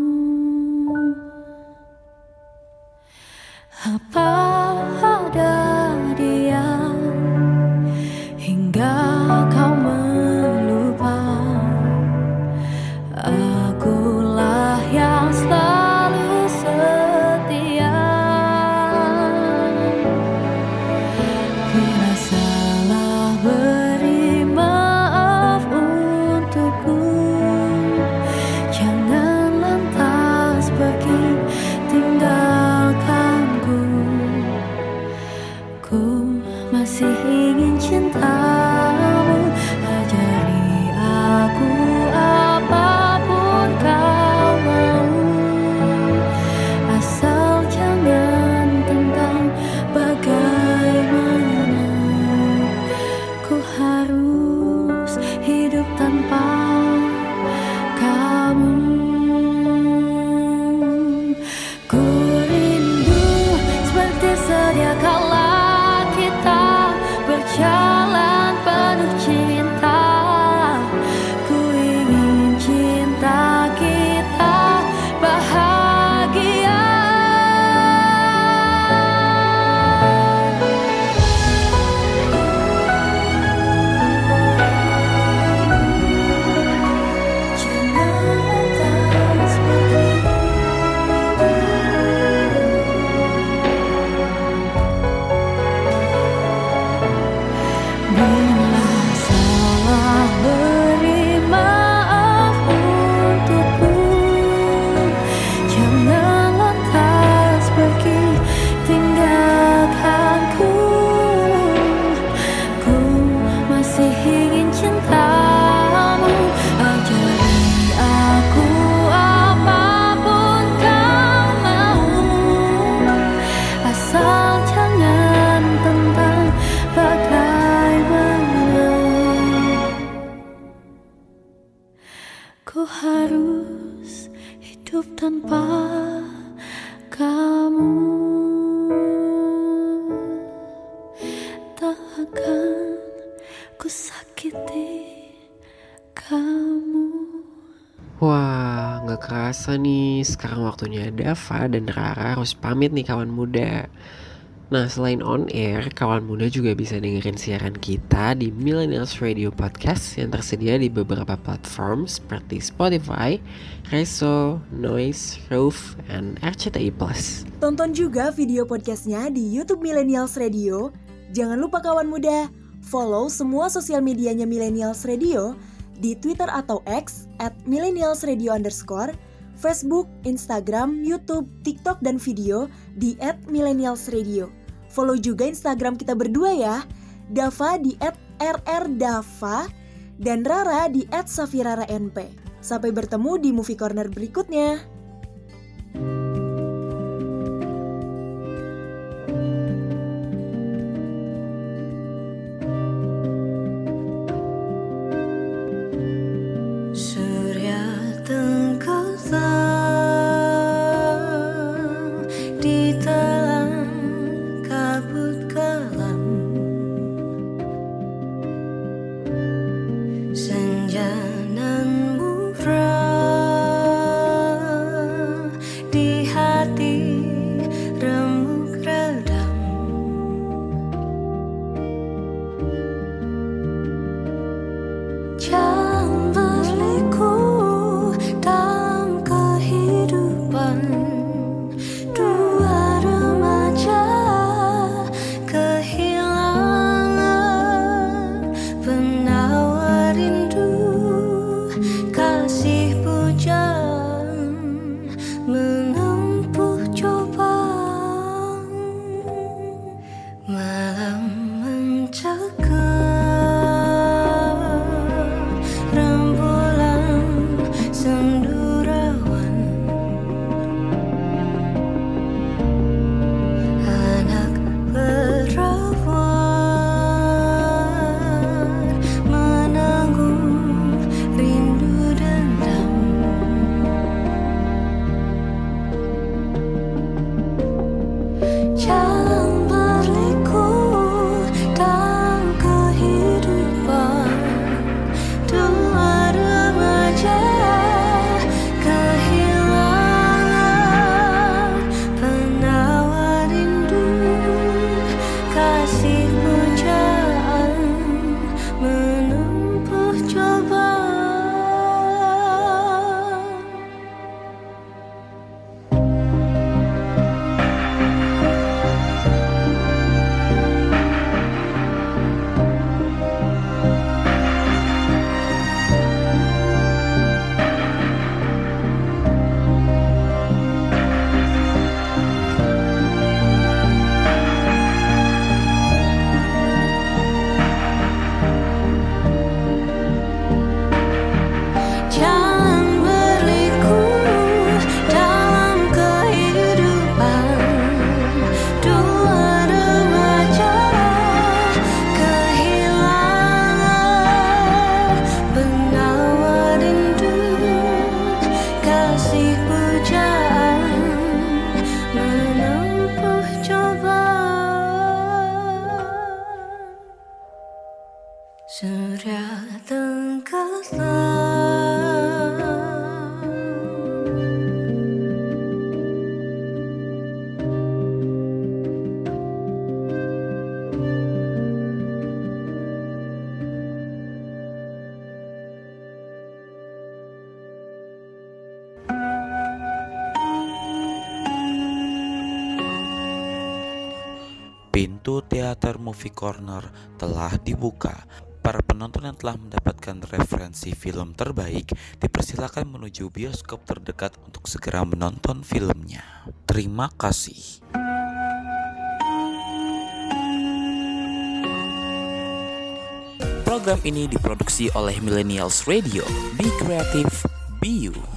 hidup tanpa kamu Tak akan ku sakiti kamu Wah, nggak kerasa nih. Sekarang waktunya Dava dan Rara harus pamit nih kawan muda. Nah, selain on air, kawan muda juga bisa dengerin siaran kita di Millennials Radio Podcast yang tersedia di beberapa platform seperti Spotify, Reso, Noise, Roof, and RCTI. Tonton juga video podcastnya di YouTube Millennials Radio. Jangan lupa kawan muda, follow semua sosial medianya Millennials Radio di Twitter atau X at Millennials Radio underscore, Facebook, Instagram, YouTube, TikTok, dan video di at Millennials Radio. Follow juga Instagram kita berdua ya, Dava di rrdava, dan Rara di safirara.np. Sampai bertemu di Movie Corner berikutnya. Surya Corner telah dibuka. Para penonton yang telah mendapatkan referensi film terbaik dipersilakan menuju bioskop terdekat untuk segera menonton filmnya. Terima kasih. Program ini diproduksi oleh Millennials Radio. Be creative, be you.